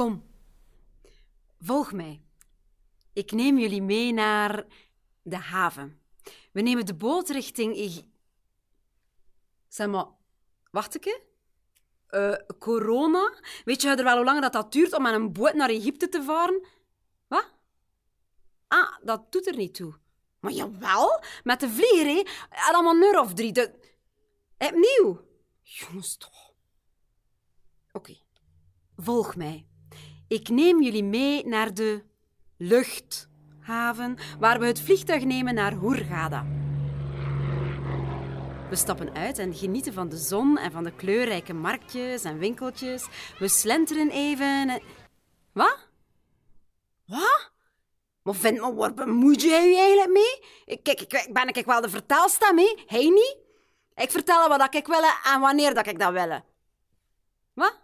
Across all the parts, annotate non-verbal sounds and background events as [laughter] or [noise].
Kom, volg mij. Ik neem jullie mee naar de haven. We nemen de boot richting... Eg- Zeg maar, wacht keer. Eh, corona? Weet je wel hoe lang dat, dat duurt om met een boot naar Egypte te varen? Wat? Ah, dat doet er niet toe. Maar jawel, met de vlieger, hè. Dan een uur of drie. De... Opnieuw. Jongens, toch. Oké. Volg mij. Ik neem jullie mee naar de luchthaven, waar we het vliegtuig nemen naar Hurghada. We stappen uit en genieten van de zon en van de kleurrijke marktjes en winkeltjes. We slenteren even en... Wat? Wat? Maar vind me, waar bemoei je eigenlijk mee? Kijk, ik, ben ik wel de vertelstem, hè? Hij niet? Ik vertel wat ik wil en wanneer dat ik dat wil. Wat?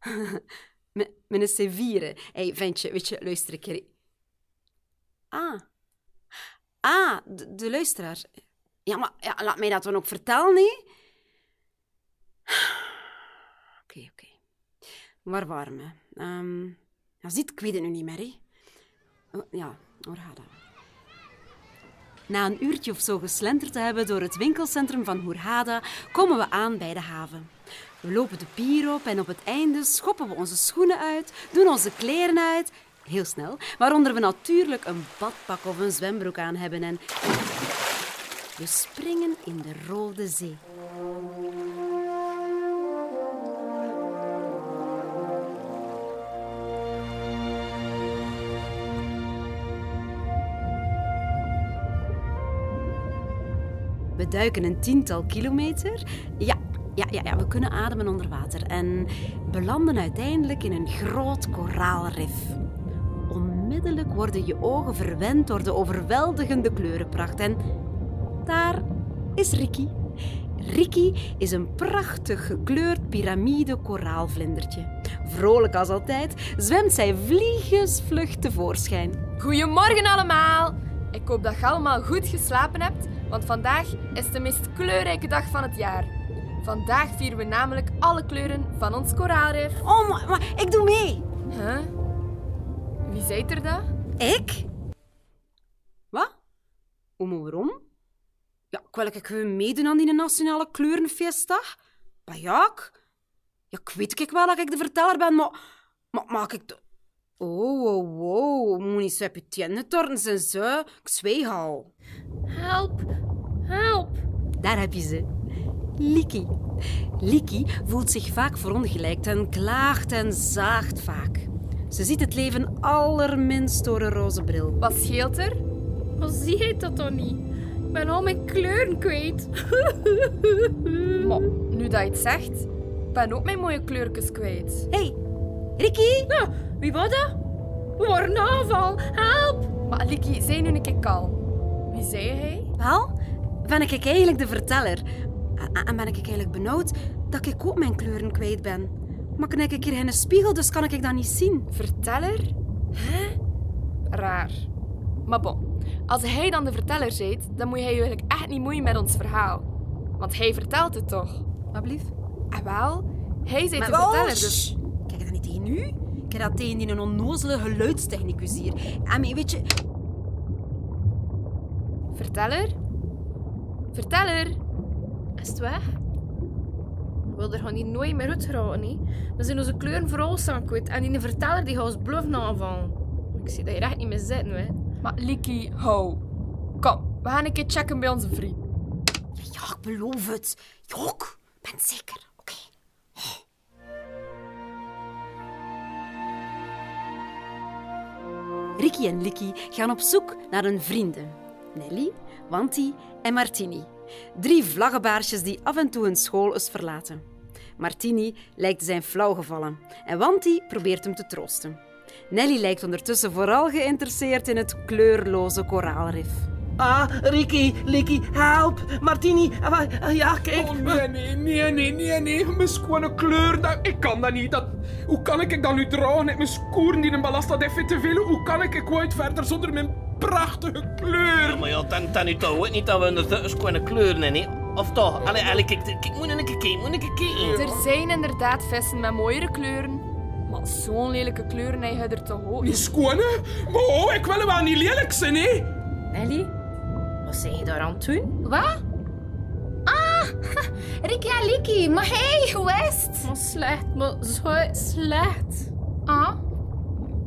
[laughs] M- Mijn C4. Hé, ventje, weet je, luister een keer. Ah. Ah, de, luisteraar. Ja, maar ja, laat mij dat dan ook vertellen, nee? Oké, oké. Waar waren? Ehm ja, ziet, ik weet het nu niet meer, hè. Oh, ja, waar? Na een uurtje of zo geslenterd te hebben door het winkelcentrum van Hurghada, komen we aan bij de haven. We lopen de pier op en op het einde schoppen we onze schoenen uit, doen onze kleren uit, heel snel, waaronder we natuurlijk een badpak of een zwembroek aan hebben en we springen in de Rode Zee. We duiken een tiental kilometer. Ja, ja, ja, ja, we kunnen ademen onder water. En belanden uiteindelijk in een groot koraalrif. Onmiddellijk worden je ogen verwend door de overweldigende kleurenpracht. En daar is Ricky. Ricky is een prachtig gekleurd piramide koraalvlindertje. Vrolijk als altijd zwemt zij vliegensvlug tevoorschijn. Goedemorgen allemaal! Ik hoop dat je allemaal goed geslapen hebt, want vandaag is de meest kleurrijke dag van het jaar. Vandaag vieren we namelijk alle kleuren van ons koraalrif. Oh, maar, maar ik doe mee. Huh? Wie zei er dat? Ik? Wat? Maar waarom? Ja, ik wil ik gewoon meedoen aan die nationale kleurenfeestdag. Maar ja, ik... Ja, ik weet ik wel dat ik de verteller ben, maar... Maar maak ik... de- Oh, wow, wow. Moet niet zo op je tenen en zo. Ik zweeg al. Help! Help! Daar heb je ze. Liki. Liki voelt zich vaak verongelijkt en klaagt en zaagt vaak. Ze ziet het leven allerminst door een roze bril. Wat scheelt er? Maar zie je dat dan niet? Ik ben al mijn kleuren kwijt. [laughs] Maar nu dat je het zegt, ik ben ook mijn mooie kleurtjes kwijt. hey, Ricky? Ja, wie was dat? We worden aanval. Help! Maar Liki, zei nu een keer kalm. Wie zei hij? Wel, ben ik eigenlijk de verteller. En- En ben ik eigenlijk benauwd dat ik ook mijn kleuren kwijt ben. Maar kan ik een keer in een spiegel, dus kan ik dat niet zien. Verteller? Hè? Raar. Maar bon, als hij dan de verteller zijt, dan moet hij je eigenlijk echt niet moeien met ons verhaal. Want hij vertelt het toch? Wat blief? En wel, hij zijt de wel, verteller, dus... Kijk dat niet tegen u? Ik heb dat tegen die een onnozele geluidstechnicus hier. En maar weet je... Verteller? Verteller? Is het weg? Ik wil er gewoon hier nooit meer uit geraken. hè. We zijn onze kleuren vooral samen kwijt. En die verteller die gaat ons bluffen aanvallen. Ik zie dat je echt niet meer zitten, hè. Maar Liki, hou. Kom, we gaan een keer checken bij onze vriend. Ja, ik beloof het. Jok, ben zeker. Oké. Ricky en Licky gaan op zoek naar hun vrienden. Nelly, Wanti en Martini. Drie vlaggenbaarsjes die af en toe hun school eens verlaten. Martini lijkt zijn flauwgevallen en Wanti probeert hem te troosten. Nelly lijkt ondertussen vooral geïnteresseerd in het kleurloze koraalrif. Ah, Ricky, Licky, help! Martini, ah, ah, ja, kijk. Oh, nee, nee, nee, nee, nee, nee. Mijn schone kleur, dat, ik kan dat niet. Dat, hoe kan ik dan nu dragen met mijn skoeren die een ballast dat even te veel? Hoe kan ik ik ooit verder zonder mijn prachtige kleur? Ja, maar ja, dan, dan nu toch ook niet dat we er de schone kleuren in, hè? Of toch? Allee, allee, kijk, kijk, moet een keer kijken, moet keer kijken. Er zijn inderdaad vissen met mooiere kleuren. Maar zo'n lelijke kleuren heb je er toch ook Niet schoon? Maar oh, ik wil wel niet lelijk zijn, hè? Nelly, wat zeg je daar aan het doen? Wat? Ah, [laughs] Ricky en Licky, maar hey, hoe is het? Maar slecht, maar zo slecht. Ah,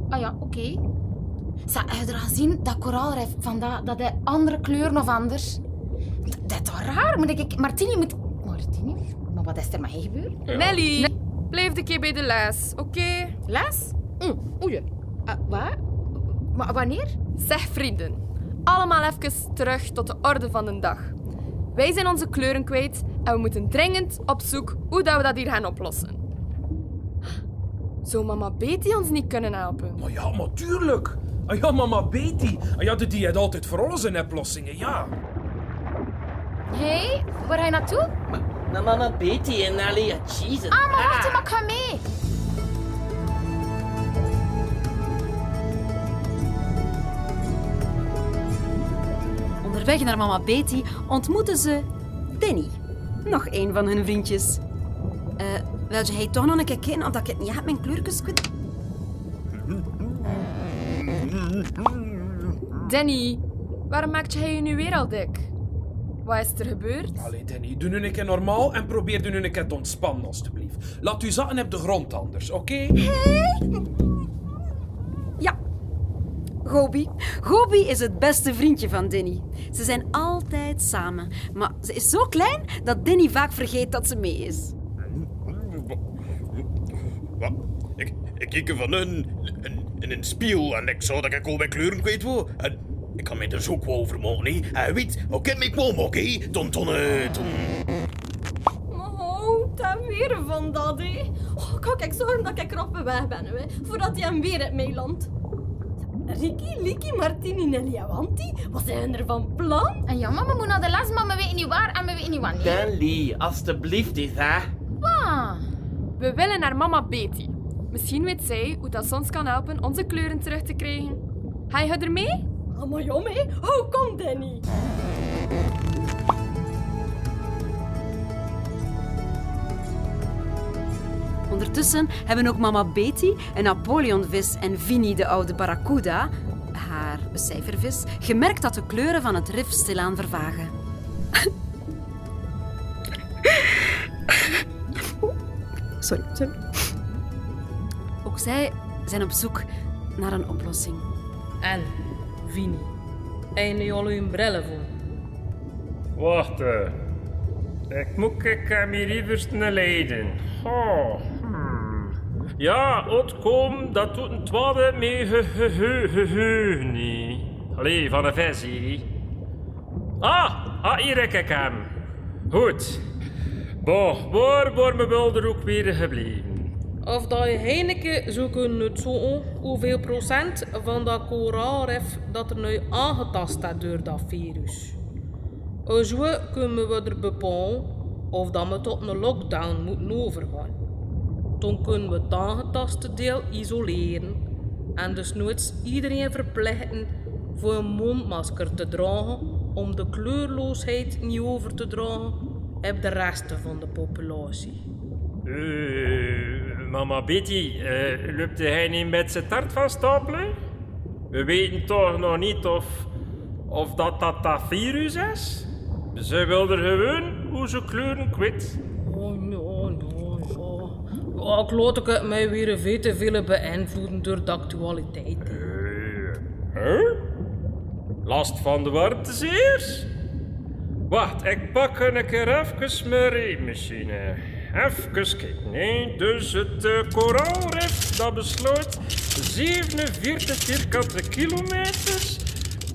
ah ja, oké. Zeg, heb je er gezien dat koraalrif van dat, dat hij andere kleuren of anders? Dat, dat is toch raar? Moet ik, Martini moet... Martini? Maar wat is er hij gebeurd? Nelly, blijf een keer bij de les, oké? Les? Mm, oei. Uh, wat? Maar wanneer? Zeg vrienden, allemaal even terug tot de orde van de dag. Wij zijn onze kleuren kwijt en we moeten dringend op zoek hoe dat we dat hier gaan oplossen. Zou mama Betty ons niet kunnen helpen? Maar ja, maar tuurlijk. Ah ja, mama Betty. Ah ja, die heeft altijd voor alles een oplossingen, ja. Hé, hey, waar ga je naartoe? Maar mama Betty en ja, Jesus. Ah, maar wacht, maar ik ga mee. Onderweg naar mama Betty ontmoeten ze Danny. Nog een van hun vriendjes. Eh, wil je hij toch nog een keer kijken of dat ik het niet heb, mijn kleurtjes kwijt? Danny, waarom maakt jij je nu weer al dik? Wat is er gebeurd? Allee, Danny, doe nu een keer normaal en probeer nu een keer te ontspannen, alstublieft. Laat u zakken op de grond anders, oké? Ja. Gobi. Gobi is het beste vriendje van Danny. Ze zijn altijd samen. Maar ze is zo klein dat Danny vaak vergeet dat ze mee is. Wat? Ik, ik kijk van een, in een spiegel en ik zou dat ik al mijn kleuren kwijt wil. En ik kan mij er zo wel over hè. Hij weet, oké, ik kwam, oké? Ton, ton, ton. Oh, weer van dat, hé. Oh, kan ik zorgen dat ik erop weg ben, hè, voordat hij hem weer uit mij landt. Ricky, Licky, Martini, Nelly en Wanti, wat zijn er van plan? En ja, mama we moeten naar de les, maar we weten niet waar en we weten niet wanneer. Nelly, alstublieft eens, hè. Wat? We willen naar mama Betty. Misschien weet zij hoe dat ons kan helpen onze kleuren terug te krijgen. Ga je er mee? Oh, maar jom, hé. Oh, kom, Danny. Ondertussen hebben ook mama Betty, een Napoleonvis en Vinnie de oude barracuda, haar cijfervis, gemerkt dat de kleuren van het rif stilaan vervagen. [laughs] Sorry, sorry. Zij zijn op zoek naar een oplossing. En, Vini, en al uw brillen voor. Wacht, eh. ik moet ik hem hier eerst naar Leiden. Oh, hmm. Ja, uitkom, dat doet een twaalf mee nee. Allee, van een versie. Ah, ah, hier heb ik hem. Goed. Boh, waar wordt mijn wilder ook weer gebleven? Of dat je Heineken zou kunnen uitzoeken hoeveel procent van dat koraalrif dat er nu aangetast is door dat virus. En zo kunnen we er bepalen of dat we tot een lockdown moeten overgaan. Dan kunnen we het aangetaste deel isoleren en dus nooit iedereen verplichten voor een mondmasker te dragen om de kleurloosheid niet over te dragen op de rest van de populatie. Eh, mama Betty, eh, loopt hij niet met zijn tart van stapelen? We weten toch nog niet of, of dat, dat dat virus is? Ze wil er gewoon hoe ze kleuren kwijt. Oh, ja, ja, ja. Ja, ik laat ik het mij weer veel te veel beïnvloeden door de actualiteit. Huh? Last van de warmte zeer? Wacht, ik pak een keer even mijn reemachine. Even kijken, nee. Dus het uh, koraalrif, dat besluit 47 vierkante kilometers.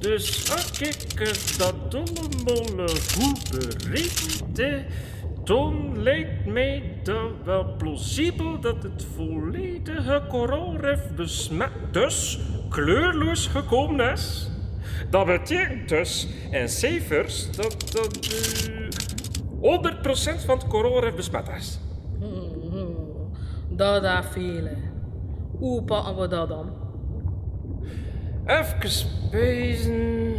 Dus als ik eh, dat allemaal eh, goed bereken, dan lijkt mij dat wel plausibel dat het volledige koraalrif besmet, dus kleurloos gekomen is. Dat betekent dus in cijfers dat dat uh, 100% van het koraalrif besmet is. Dat dat vele. Hoe pakken we dat dan? Even spijzen.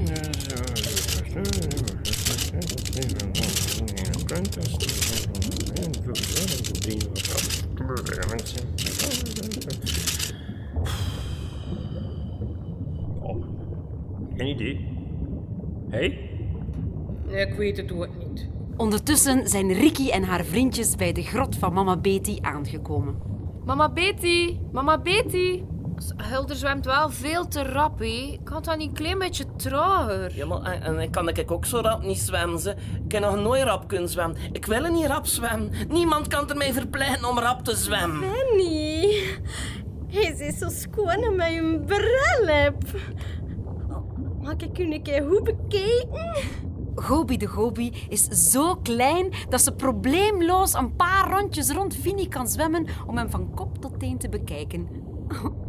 Oh, geen idee. Hey? Ik weet het ook niet. Ondertussen zijn Ricky en haar vriendjes bij de grot van mama Betty aangekomen. Mama Betty, mama Betty. Hulder zwemt wel veel te rap, hè. Kan dat niet een klein beetje trager? Ja, maar en, en ik kan ik ook zo rap niet zwemmen. Ze. Ik heb nog nooit rap kunnen zwemmen. Ik wil niet rap zwemmen. Niemand kan er mij verpleiten om rap te zwemmen. Benny, hij is zo schoon met een bril heb. Mag ik u een keer goed bekijken? Gobi de Gobi is zo klein dat ze probleemloos een paar rondjes rond Vini kan zwemmen om hem van kop tot teen te bekijken. [laughs]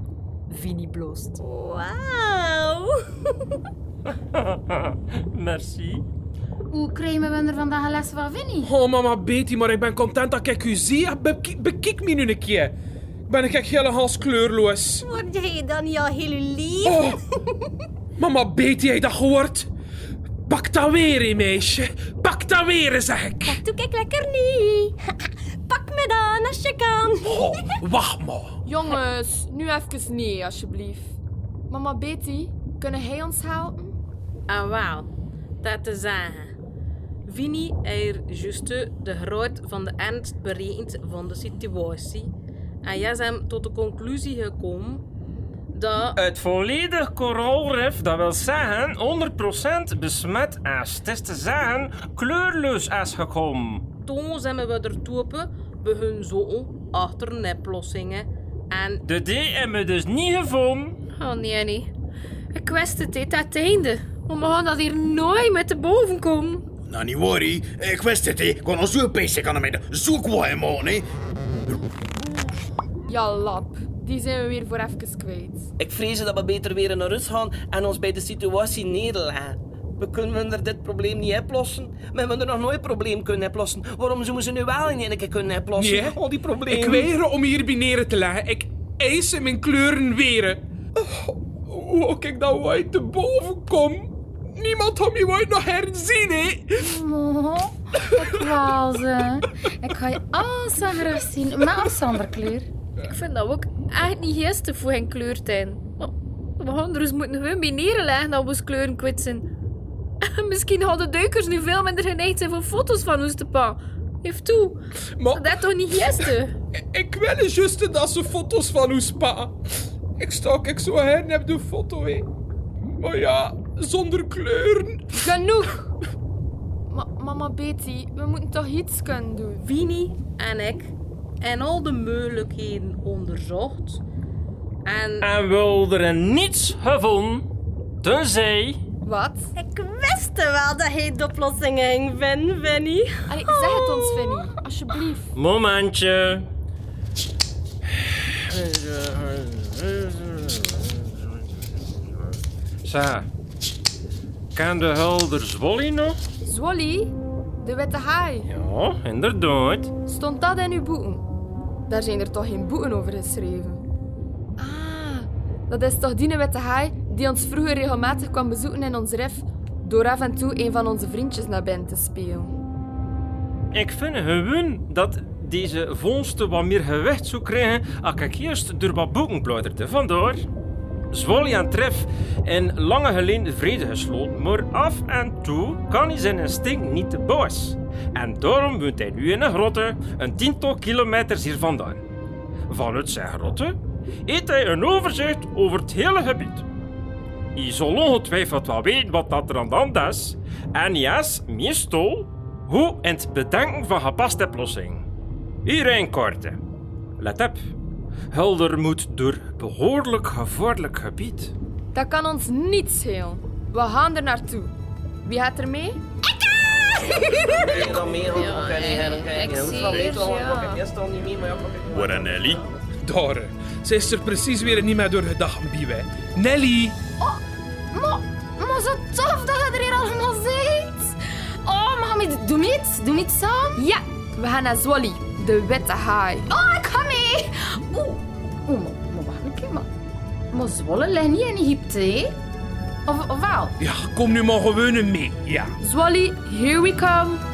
Vini bloost. Wauw. [laughs] Merci. Hoe krijgen we er vandaag een les van Vinnie? Oh, mama Betty, maar ik ben content dat ik u zie. Bekijk, bekijk me nu een keer. Ben ik echt helemaal kleurloos. Word jij dan niet al heel lief? Oh, [laughs] mama Betty, heb je dat gehoord? Pak dat weer, hè, meisje. Pak dat weer, zeg ik. Dat doe ik lekker niet. [laughs] Pak me dan als je kan. Oh, [laughs] wacht maar. Jongens, nu even nee, alsjeblieft. Mama Betty, kunnen hij ons helpen? En wel, dat te zeggen. Vinnie heeft juist de groot van de ernst berekend van de situatie. En jij is hem tot de conclusie gekomen dat Het volledig koraalrif, dat wil zeggen 100% besmet is. Het is te zeggen kleurloos is gekomen. toen zijn we er toepen bij hun zo achter neplossingen. En De D hebben we dus niet gevonden. Oh nee, nee. Ik wist het, dit het einde. We gaan dat hier nooit met de boven komen. Nou, niet worry. Ik wist het, hè. Ik kon al zo bezig aan met zo kwaai man, hè. Ja, lap. Die zijn we weer voor even kwijt. Ik vrees dat we beter weer naar rust gaan en ons bij de situatie nederleggen. We kunnen er dit probleem niet oplossen. We hebben er nog nooit een probleem kunnen oplossen. Waarom zouden ze nu wel in één keer kunnen oplossen? Nee, Al die problemen. Ik weiger om hier bineren te leggen. Ik eis in mijn kleuren weren. Oh, hoe ook ik dat ooit te boven kom. Niemand had me ooit nog herzien, hè. Oh, ik wou ze. Ik ga je al zo graag zien, met of zonder kleur. Ik vind dat we ook echt niet geestig voor geen kleurtuin. We gaan er dus moeten gewoon bij neerleggen dat we ons kleuren zijn. [laughs] Misschien hadden duikers nu veel minder geneigd zijn voor foto's van ons te pa. Heeft toe. Maar Dat is toch niet geestig? [laughs] ik wil juist dat ze foto's van uw spa. Ik stak ik zo heen heb de foto, hè. Maar ja, zonder kleuren. Genoeg! [laughs] Ma mama Betty, we moeten toch iets kunnen doen? Vinnie en ik en al de mogelijkheden onderzocht. En En we er niets gevonden. Tenzij... Wat? Ik wist wel dat hij de oplossing ging vinden. Allee, zeg het ons, Vinnie. Alsjeblieft. Momentje. Zeg, ken de helder Zwolly nog? Zwolly, de witte haai. Ja, inderdaad. Stond dat in uw boeken? Daar zijn er toch geen boeken over geschreven? Ah, dat is toch die witte haai die ons vroeger regelmatig kwam bezoeken in ons ref door af en toe een van onze vriendjes naar binnen te spelen. Ik vind gewoon dat deze vondsten wat meer gewicht zou krijgen als ik eerst door wat boeken plauderde. Vandaar. Zwolly en Tref in lange geleden vrede gesloten, maar af en toe kan hij zijn instinct niet te boos. En daarom woont hij nu in een grotte, een tiental kilometers hier vandaan. Vanuit zijn grotte heeft hij een overzicht over het hele gebied. Je zal ongetwijfeld wel weten wat dat er aan de hand is. En yes, meestal hoe in het bedenken van gepaste oplossing. Hier een korte. Let op. Hulder moet door behoorlijk gevaarlijk gebied. Dat kan ons niet schelen. We gaan er naartoe. Wie gaat er mee? Kan meer gaan Ja, kijken, ja, gaan kijken. ik Hoe zie kan het, ik wel? ja. Ik eerst al niet meer, maar ja, kom ik. Waar Nelly? Daar, eh, ze is er precies weer niet meer door gedacht, Biewij. Nelly! Maar, maar zo tof dat je er hier allemaal bent. Oh, maar we- doe me iets. Doe me iets samen. Ja, we gaan naar Zwolly, de witte haai. Oh, ik ga mee. Oeh, oeh maar, maar wacht een keer. Maar, maar Zwolle ligt niet in Egypte, hè? Of, of wel? Ja, kom nu maar gewoon mee. Ja. Zwolly, here we come.